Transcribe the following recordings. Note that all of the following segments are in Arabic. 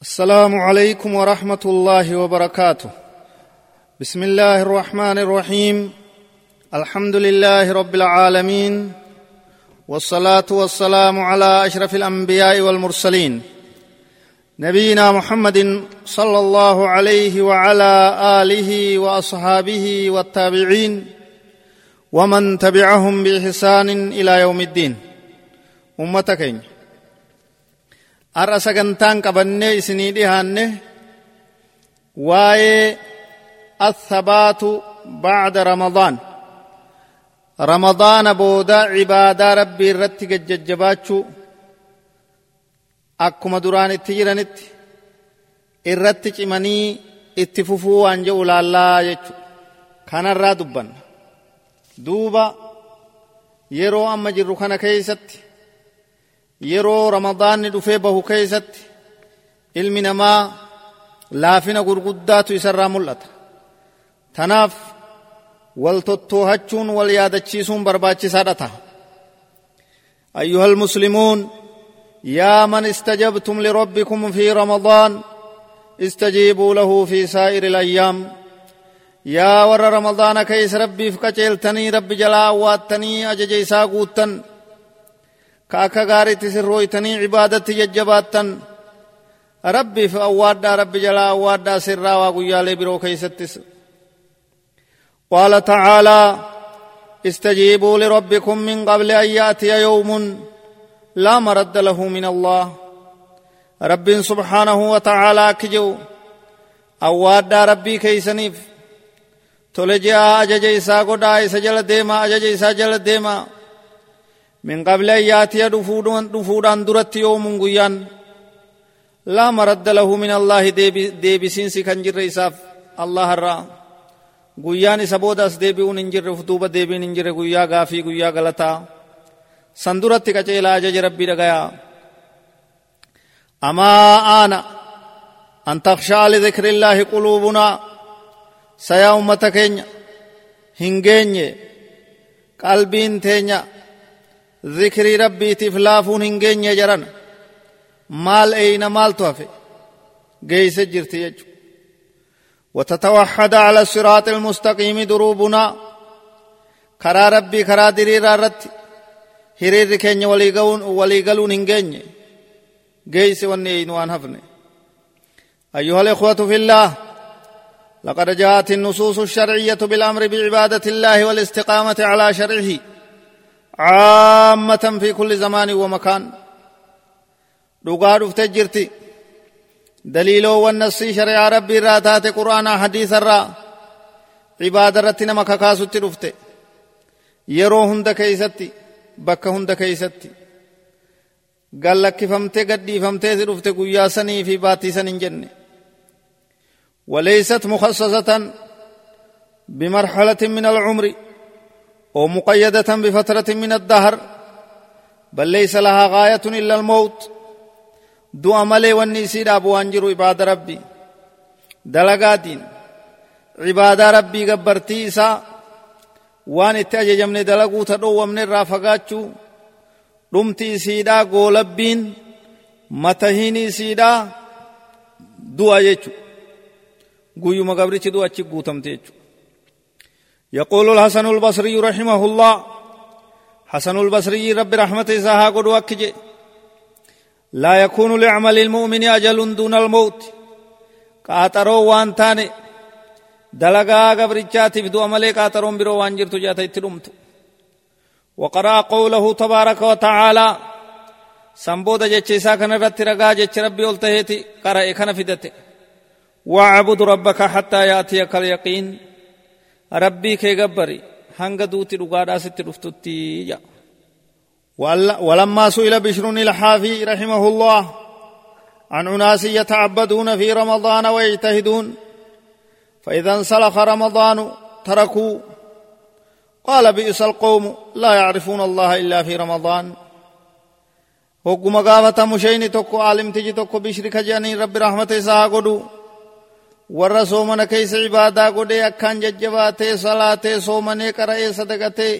السلام عليكم ورحمة الله وبركاته. بسم الله الرحمن الرحيم. الحمد لله رب العالمين. والصلاة والسلام على أشرف الأنبياء والمرسلين. نبينا محمد صلى الله عليه وعلى آله وأصحابه والتابعين ومن تبعهم بإحسان إلى يوم الدين. امتكين har'a sagantaan qabannee isinii dhihaanne waa'ee athabaatu bacda ramadaan. Ramadaana booda cibaadaa rabbii irratti gajjajjabaachuu akkuma duraan itti jiranitti irratti cimanii itti fufuu waan jedhu laallaa jechu kanarraa dubbanna. Duuba yeroo amma jirru kana keeysatti yeroo ramadaanni dhufee bahu keeysatti ilmi namaa laafina gurguddaatu isarraa mul'ata tanaaf wal tottoohachuun wal yaadachiisuun barbaachisaadha ta'a أيها المسلمون يا من استجبتم لربكم في رمضان استجيبوا له في سائر الأيام يا ور رمضان كيس ربي فكتلتني رب جلا واتني أججي ساقوتن ka akka gaariitti sirrooytanii cibaadatti jajjabaattan rabbiif awwaaddaa rabbi jalaa awwaaddaa sirraa waa guyyaalee biroo keeysattis qaala tacaalaa استجيبوا لربكم من قبل أن يأتي يوم لا مرد له من الله رب سبحانه وتعالى كجو أواد ربي كيسنيف تلجأ أجج إسا قدا إسا جل ديما أجج إسا جل ديما من قبل أن يأتي دفودان درت يوم قيان لا مرد له من الله ديبي سينسي كان جر إساف الله الرا قيان سبوداس ديبيون انجر فتوبة ديبين انجر قيا غافي قيا غلطا سندرت كچيلا جج ربي رغيا أما آنا أن تخشى لذكر الله قلوبنا سيا أمتكين هنگين قلبين تينيا ذكري ربي تفلافون هنگين يجرن مال اين مال توفي جيس جرتي يجو وتتوحد على الصراط المستقيم دروبنا كرا ربي كرا درير رت هرير waliigaluun hin geenye. Geeyse wanni eynu waan hafne. أيها الإخوة في الله لقد جاءت النصوص الشرعية بالأمر بعبادة الله والاستقامة على شرعه عامة في كل زمان ومكان. دوغار افتجرتي دليلو والنسي شرع ربي راتات قرآن حديث الرا عبادة رتنا مكاكاسو تلوفتي يرو هند كيستي بك هند كيستي. قال لك فمتي قد فمتي تلوفتي قويا سني في باتي سنين جنة. وليست مخصصة بمرحلة من العمر. أو مقيدة بفترة من الدهر بل ليس لها غاية إلا الموت دعا ملي والنسيد أبو أنجر عباد ربي دلقاتين عباد ربي قبرتي إسا وان اتأجج من دلقو تدو من الرافقاتشو رمتي سيدا قولبين متهيني سيدا دعا يجو قيو مقبرتي دعا تشقو تمتيجو يقول الحسن البصري رحمه الله حسن البصري رب رحمته ساها قد وكجي لا يكون لعمل المؤمن أجل دون الموت. قاترو وان تاني دلقا قبرچاتي بدو عملي قاترون برو وان جرتو جاتا اتلومت وقرأ قوله تبارك وتعالى سنبود جيسا كان رت رقا جيش ربي قلتهيتي قرأ كان فدته واعبد ربك حتى يأتيك اليقين. ربي كي قبري هنگ دوتي رقادا ست رفتتي جا ولما سئل بشر الحافي رحمه الله عن أناس يتعبدون في رمضان ويجتهدون فإذا انسلخ رمضان تركوا قال بئس القوم لا يعرفون الله إلا في رمضان وقم قافة مشين تكو عالم تجي تكو بشر كجاني رب ساها قدو warra soomana keeysa cibaadaa godhee akkaan jajjabaatee salaatee soomanee qara'ee sadaqatee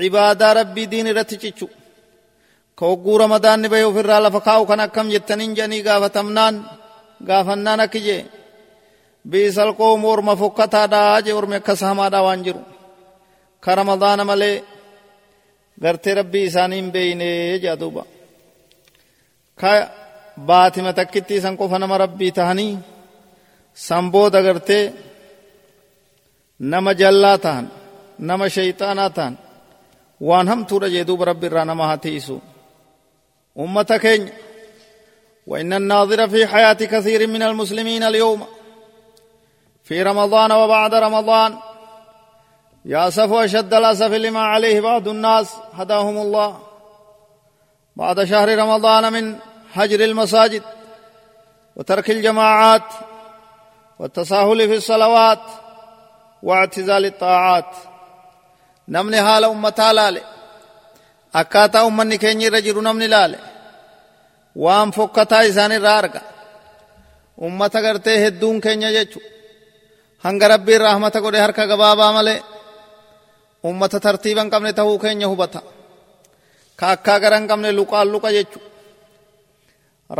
cibaadaa rabbii diin irratti cichu ka hogguu ramadaanni bahe ofirraa lafa kaa'u kan akkam jettaniin jedhanii gaafatamnaan gaafannaan akki jee biisal qoomu orma fokkataadhaa jee ormi akkas hamaadhaa waan jiru ka ramadaana malee gartee rabbii isaanii hin beeyne jea duuba ka baatima takkitti isan qofa nama rabbii tahanii san booda gartee nama jallaa tahan nama shayxaanaa tahan waan hamtuudha jee duuba rabbi irraa nama haa tiisu وإن الناظر في حياة كثير من المسلمين اليوم في رمضان وبعد رمضان يأسف أشد الأسف لما عليه بعض الناس هداهم الله بعد شهر رمضان من هجر المساجد وترك الجماعات والتساهل في الصلوات واعتزال الطاعات نمني حال أمتا لالي أكاتا أمني كيني رجل نمني لالي وام فكتا إساني رارغا أمتا غرتي هدون كيني جيچو rahmata godhe harka gabaabaa malee ummata tartiiban qabne tahuu keenya hubata ka akkaa gara hin qabne luqaan luqa jechu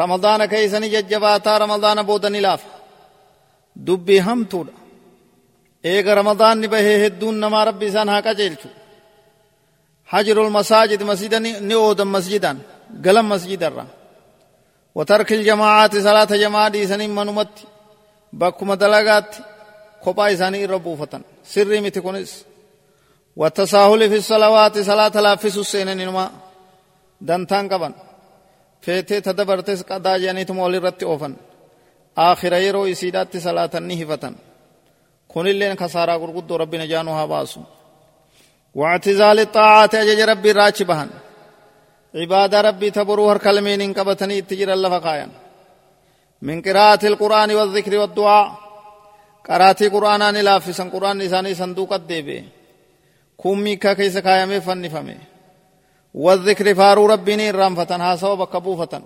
ramadaana keeysani jajjabaataa ramadaana boodani laafa dubbii hamtuudha eega ramadaanni bahee hedduun namaa rabbi isaan haa qajeelchu hajrul masaajid masjida ni oodan masjidan galan masjidarra وترك الجماعات صلاة جماعة ديسان منمت بكما دلغات kophaa isaanii irra buufatan sirrii miti kunis في الصلوات صلاة لافس سينن نما دنتان قبن فيتي تدبرتس قدا جانيتم ولي رت اوفن آخر يرو إسيدات صلاة نهفتن كن اللين خسارة قرقود ربنا جانوها باسو واعتزال الطاعات أجج ربي راچ بهن عبادة ربي تبرو هر كلمين قبتني اتجر الله فقايا من قراءة القرآن والذكر والدعاء ni laaffisan quraanni isaanii sanduuqat deebi'e kummii ka keessa kaayamee fannifame wadhikri faaruu rabbii ni irraanfatan haasawa bakka buufatan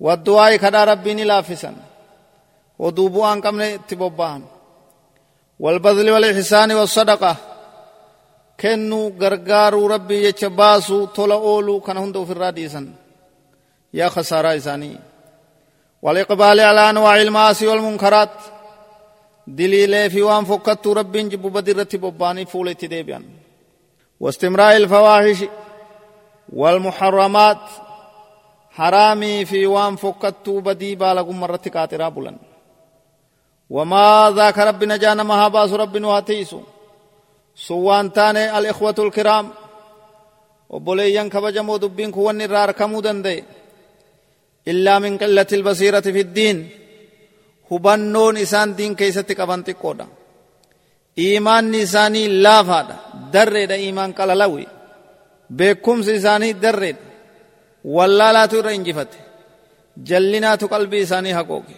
waddu'aa'i kadhaa rabbii ni laaffisan oduu bu'aan itti bobba'an والبذل والإحسان والصدقة كنو غرغارو ربي يچباسو تولا اولو كان هندو في الراديسن يا خسارة إساني والإقبال على أنواع المعاصي والمنكرات دليل في وان فكت رب جب بدرت بباني فولت ديبيان واستمراء الفواحش والمحرمات حرامي في وان فكت بدي بالغ مرة كاترا وما ذاك ربنا جانا مهاباس رب واتيسو سوان تاني الإخوة الكرام وبوليان كبجمو دبين كوان نرار كمودن دي إلا من قلة البصيرة في الدين isaan diin keessatti qaban xiqqoodha iimaanni isaanii laafaadha darreedha iimaan qalalawi beekumsi isaanii darreedha wallaalaatu irra injifate jallinaatu qalbii isaanii haqooqe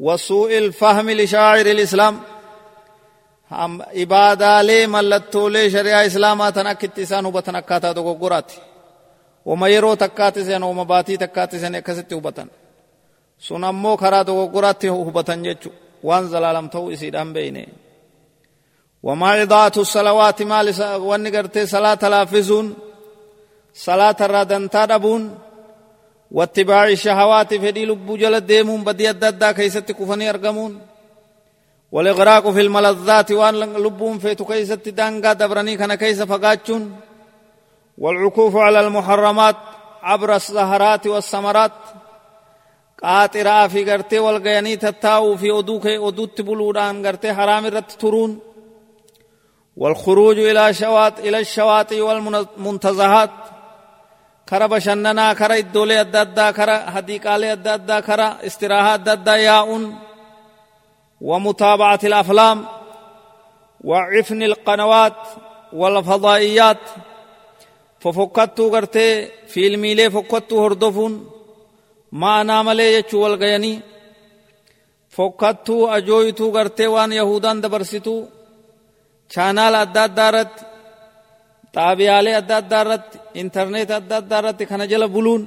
وسوء الفهم لشاعر الإسلام. هم إبادة لي ملتو لي شريعة إسلام أتناك اتسان وبتنكاتا دوغو قرآتي. وما زين وما باتي زين يكسيتي وبتن سنمو خرا دوغو وبتن جيچو وان زلالم تو إسيدان بيني. وما إضاءت الصلوات مالي ونگرتي صلاة لافزون صلاة رادن تادبون. واتباع الشهوات في دي لب جل ديمون بدي الددا كيسة كفني أرغمون. والإغراق في الملذات وان لبون في تكيسة دانغا دبرني كان كيسة فقاتشون. والعكوف على المحرمات عبر السهرات والسمرات قاطرا في غرتي والغياني تتاو في أدوك أدوت تبلوران غرتي حرام رت ترون. والخروج إلى شوات إلى الشواطئ والمنتزهات والمنتزهات. كرا بشننا كرا الدولة الدادا كرا هديقالي الدادا كرا استراحة الدادا ياؤن ومتابعة الأفلام وعفن القنوات والفضائيات ففكتوا غرتي فيلمي لي فكتوا هردفون jechuu wal gayanii fokkattuu ajooyituu gartee waan yahudaan dabarsituu chaanaala adda addaa irratti xaabiyaalee adda addaa irratti intarneet adda addaa irratti kana jala buluun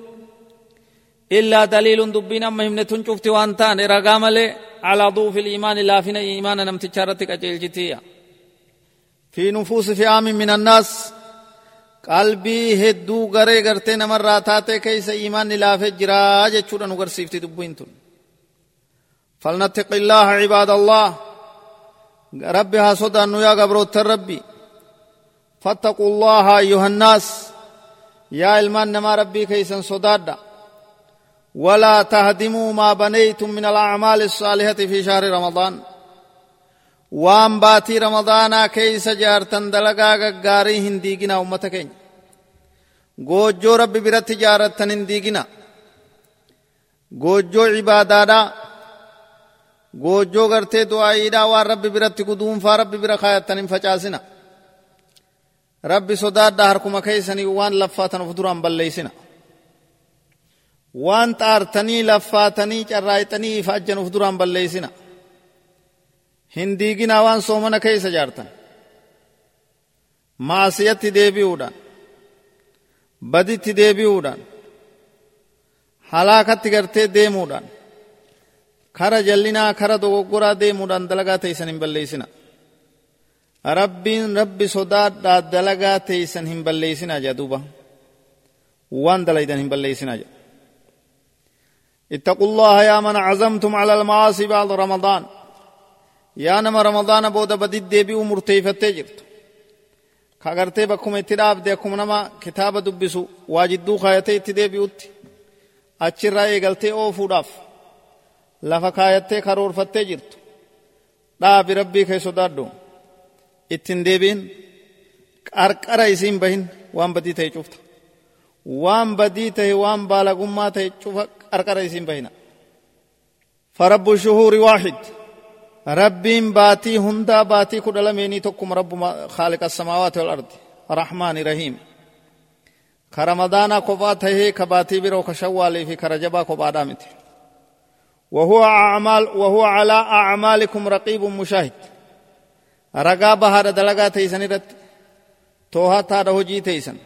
illaa daliilun dubbiin amma himne tun cufti waan taane ragaa malee alaa duufi iimaani laafina iimaana namtichaa irratti qaceelchitiya fi nufuusi fi aamin min annaas qalbii hedduu garee gartee namarraa taatee keeysa iimaanni laafee jiraa jechuudha nu garsiifti dubbiin tun عباد الله ربي ها صدى يا قبروت الربي فاتقوا الله أيها الناس. يا إلمان نما ربي كيسن صداد. ولا تهدموا ما بنيتم من الأعمال الصالحة في شهر رمضان. وان باتي رمضان كيس جارتن دلقا غاري هنديقنا أمتكين گوجو رب برت جارت تنندیگنا گوجو عبادادا گوجو گرتے دعائی دا. وار رب برت کدوم فارب برخایت تنن فچاسنا. Rabbi sodaadhaa harkuma keeysanii waan laffaatan of duraan balleeysina waan xaartanii laffaatanii carraayxanii ifaajjan of duraan balleeysina hin diiginaa waan soomana keeysa jaartan maasiyatti deebi'uudhaan baditti deebi'uudhaan halaakatti gartee deemuudhaan kara jallinaa kara dogoggoraa deemuudhaan dalagaa teeysan hin balleeysina rabbiin rabbi sodaadhaa dalagaa teeysan hin balleeysinaa jedha duuba waan dalaydan hin balleeysinaa jedha اتقوا الله يا من عزمتم على المعاصي بعد رمضان yaa nama ramadaana booda badit deebi'uu murteeyfattee jirtu ka agartee bakkuma itti dhaabde akkuma nama kitaaba dubbisu waa jidduu kaayatee itti deebi'utti achirraa eegaltee oofuudhaaf lafa kaayattee karoorfattee jirtu dhaabi rabbii kee ittin deebiin qarqara isiin bahin waan badii ta'e cufta waan badii ta'e waan baalagummaa ta'e cufa qarqara isiin bahina. فرب الشهور واحد ربين باتي هندا باتي كل لميني تكم رب خالق السماوات والأرض رحمن رحيم كرمضان قبات هي كباتي برو كشوالي في كرجبا قبادامت وهو أعمال وهو على أعمالكم رقيب مشاهد دلقا تيسن رت توها تار هجي تيسن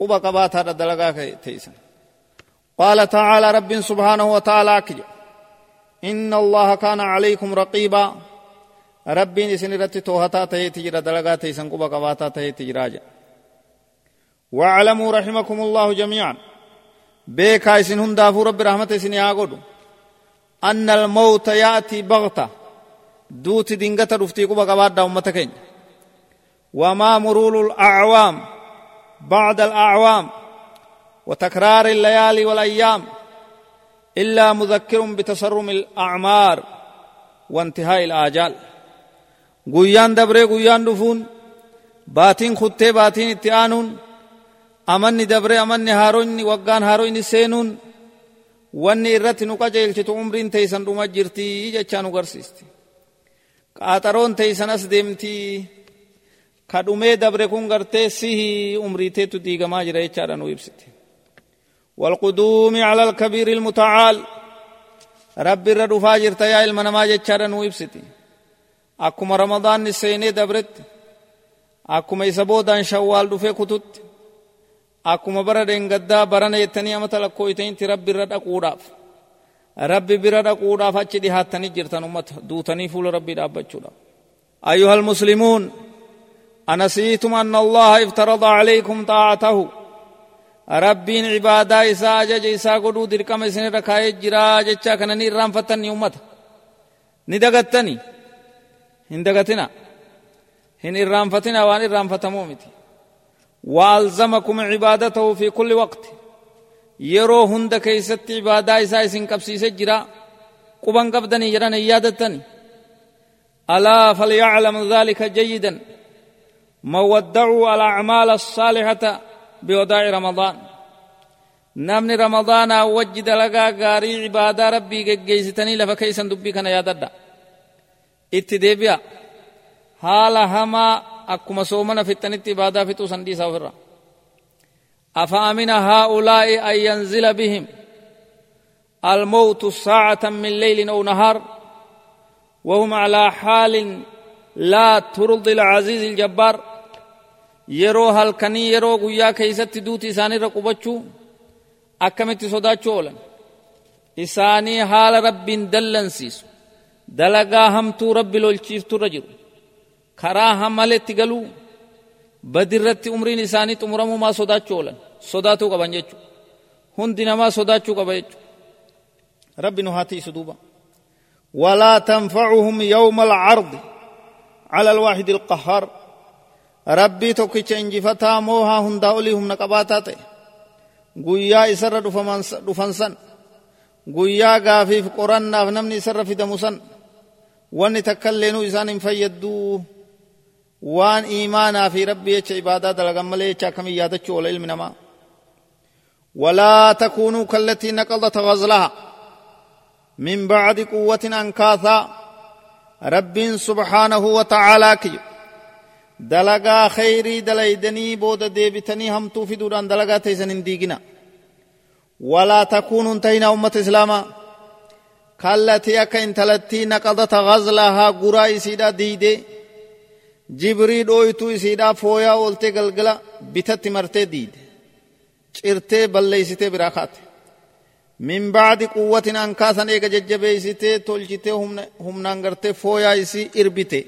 قبا قبا تار دلقا تيسن قال تعالى رب سبحانه وتعالى أكجو إن الله كان عليكم رقيبا ربي إسن رت توهتا تهي تجرى دلغا تيسن قبا قباتا تهي تجراجا واعلموا رحمكم الله جميعا بيكا إسن هندافو رب رحمة إسن ياغدو أن الموت يأتي بغتة دوت دينغة رفتي قبا قباتا أمتكين وما مرول الأعوام بعد الأعوام وتكرار الليالي والأيام إلا مذكر بتسرم الأعمار وانتهاء الآجال قيان دبري قيان دفون باتين خطة باتين اتعانون أمني دبري أمني هاروين وقان هاروين سينون wanni irratti nu qajeelchitu umriin teeysan dhuma jirtii jechaa nu garsiisti. Qaaxaroon teeysan as deemtii ka dhumee dabre kun gartee sihi umriiteetu diigamaa jira jechaadha nu ibsiti والقدوم على الكبير المتعال رب الرد فاجر تيا المنما جتشارا ويبستي أكما رمضان نسيني دبرت أكما يسبودان شوال دفه كتت أكما بردين قدا برنا يتني أمتا لكويتين تي رب الرد أقوداف رب ربي برد قودا فاتش دي هاتني جرتن امت دوتني فول ربي دابتشو أيها المسلمون أنسيتم أن الله افترض عليكم طاعته ربين عبادة إساء جج إساء قدو دركم إسن ركاية جراج إچا كنني رام فتني أمت ندقتني هندقتنا هن إرام فتنا وان إرام فتمومتي والزمكم عبادته في كل وقت yeroo hunda keeysatti ibaadaa isaa isin qabsiise jira quban qabdanii jedhan hin yaadattani alaa falyaclam dhalika jayidan man waddacuu alacmaala الصaalixata بوداع رمضان نمني رمضان وجد لغا غاري عبادة ربي جيستني لفكيسا دبي كان ياددا اتدبيا حال هما أكما سومنا في التنت عبادة في توسندي سافرا أفأمن هؤلاء أن ينزل بهم الموت ساعة من ليل أو نهار وهم على حال لا ترضي العزيز الجبار؟ يرو هل كني يرو غيا كيست دوتي ساني رقبتشو أكمت صدا چولا إساني حال رب دلنسيس دلغا هم تو رب لولچيف تو رجل. خرا هم ملت تغلو بدرت عمرين إساني تمرمو ما صدا چولن sodaatuu qaban jechu hundi namaa sodaachuu qaba jechu rabbi nu haa tiisu duuba ولا تنفعهم يوم العرض على الواحد القهار ربي توكيتش انجفتا موها هندا أوليهم نقباتات قويا إسر دفنسن قويا غافيف قرنا فنمني سر في دمسن واني تكلنوا فيدوه waan iimaanaa fi rabbi jecha ibaadaa dalagan malee jecha akkamii yaadachuu oola ilmi namaa ولا تكونوا كالتي نقضت غزلها. من بعد قوة أنكاثا رب سبحانه وتعالى كي. دلقا خيري دليدني بود ديبتني هم توفي دان دلقا تيسن ديقنا ولا تكونوا انتهينا أمة إسلاما. كالتي أكا انتلتي نقضت غزلها قرائي سيدا ديدي jibrii dhooytuu isiidhaa fooyaa ooltee galgala bitatti martee diide cirtee balleeysitee biraa kaate min baadi quwwatin ankaasan eega jajjabeeysitee tolchitee humnaan gartee fooyaa isii irbite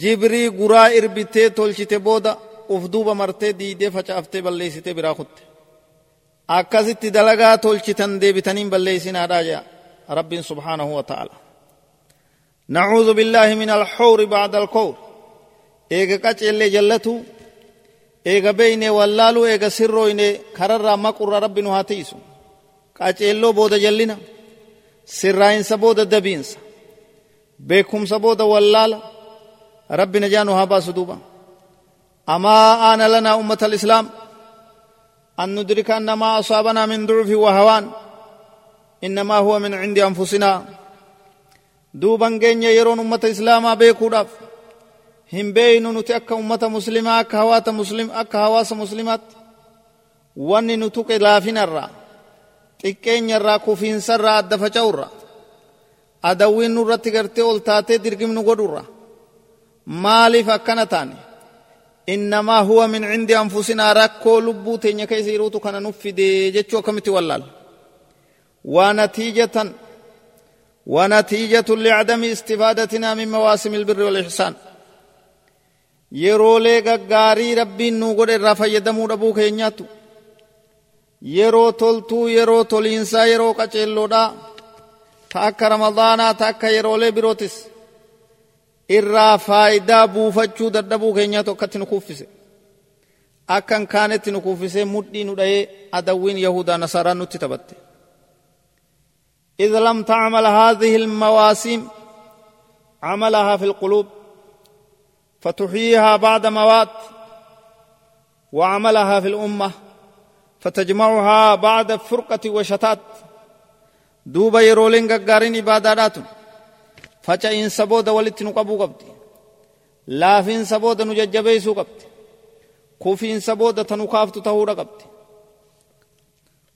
jibrii guraa irbitee tolchite booda uf duuba martee diidee facaaftee balleeysitee biraa kutte akkasitti dalagaa tolchitan deebitaniin balleeysinaadhaa jea rabbiin subhaanahu wa ta'ala نعوذ بالله من الحور بعد الكور eega qaceellee jallatu eega beeyne wallaalu eega sirrooyne kararraa maqurra rabbi nu haa tiisu qaceelloo booda jallina sirraayinsa booda dabiinsa beekumsa booda wallaala rabbi najaa nu haa baasu duuba amaa aana lanaa ummata alislaam أن ندرك أن ما أصابنا من ضعف وهوان إنما هو من عند أنفسنا دوبا جينيا يرون أمة إسلاما بيكو hin beeynu nuti akka ummata muslimaa akka hawaata muslim akka hawaasa muslimaatti wanni nu tuqe laafinarraa xiqqeenyarraa kufiinsarraa adda faca'urra adawwiin nurratti gartee ol taatee dirgimnu godhurra maaliif akkana taane innamaa huwa min cindi anfusinaa rakkoo lubbuu teenya keessa jiruutu kana nuuf fide jechuu akkamitti wallaal ونتيجة ونتيجة لعدم استفادتنا من مواسم البر والإحسان yeroolee gaggaarii rabbiin nuu godhe irraa fayyadamuu dhabuu keenyaatu yeroo toltuu yeroo toliinsaa yeroo qaceelloodhaa ta akka ramadaanaa ta akka yeroolee birootis irraa faayidaa buufachuu dadhabuu keenyaatu akkatti nu kuffise akkan kaanetti nu kuffisee mudhii nu dha'ee adawwiin yahudaa nasaraan nutti taphatte إذ لم تعمل هذه المواسم عملها في القلوب فتحييها بعد موات وعملها في الأمة فتجمعها بعد فرقة وشتات. دوبا يرولين غغارين عبادات فچئين سبود ولت نقبو قبدي لافين سبود نججبيسو قبدي كوفين سبود تنقافت تهور قبدي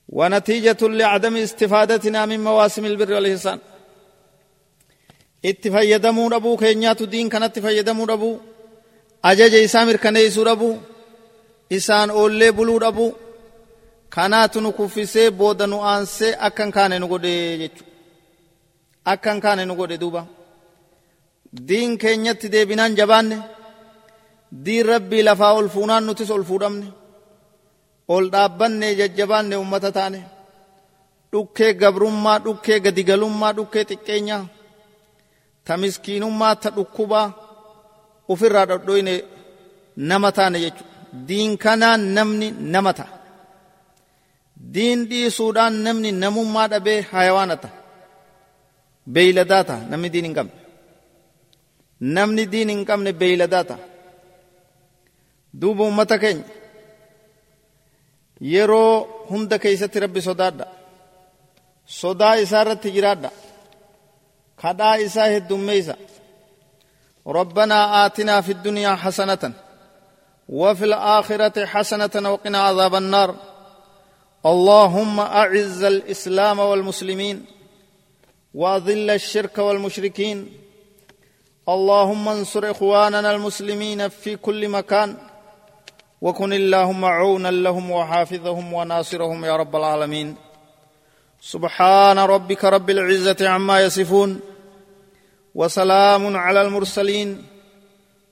ونتيجة لعدم استفادتنا من مواسم البر والإحسان. fayyadamuu dhabuu keenyaatu diin kanatti fayyadamuu dhabuu ajaja isaa mirkaneessuu dhabuu isaan oollee buluu dhabuu kanaatu nu kuffisee booda nu aansee akkan kaane nu godhe jechuudha. Akkan kaane nu godhe duuba. Diin keenyatti deebinaan jabaanne diin rabbii lafaa ol fuunaan nutis ol fuudhamne ol dhaabbanne jajjabaanne ummata taane dhukkee gabrummaa dhukkee gadigalummaa dhukkee xiqqeenyaa ta miskiinummaa ta dhukkubaa ofirraa dhodhoyne nama taane jechuudha diin kanaan namni nama ta'a diin dhiisuudhaan namni namummaa dhabee hayawaana ta'a beeyladaa ta'a namni diin hin qabne namni diin hin qabne beeyladaa ta'a duuba ummata keenya yeroo hunda keeysatti rabbi sodaadha sodaa isaa irratti jiraadha kadhaa isaa heddummeeysa ربنا آتنا في الدنيا حسنة وفي الآخرة حسنة وقنا عذاب النار. اللهم أعز الإسلام والمسلمين وأذل الشرك والمشركين. اللهم انصر إخواننا المسلمين في كل مكان. وكن اللهم عونا لهم وحافظهم وناصرهم يا رب العالمين. سبحان ربك رب العزة عما يصفون. وسلام على المرسلين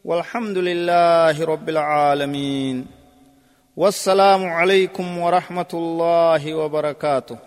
والحمد لله رب العالمين والسلام عليكم ورحمة الله وبركاته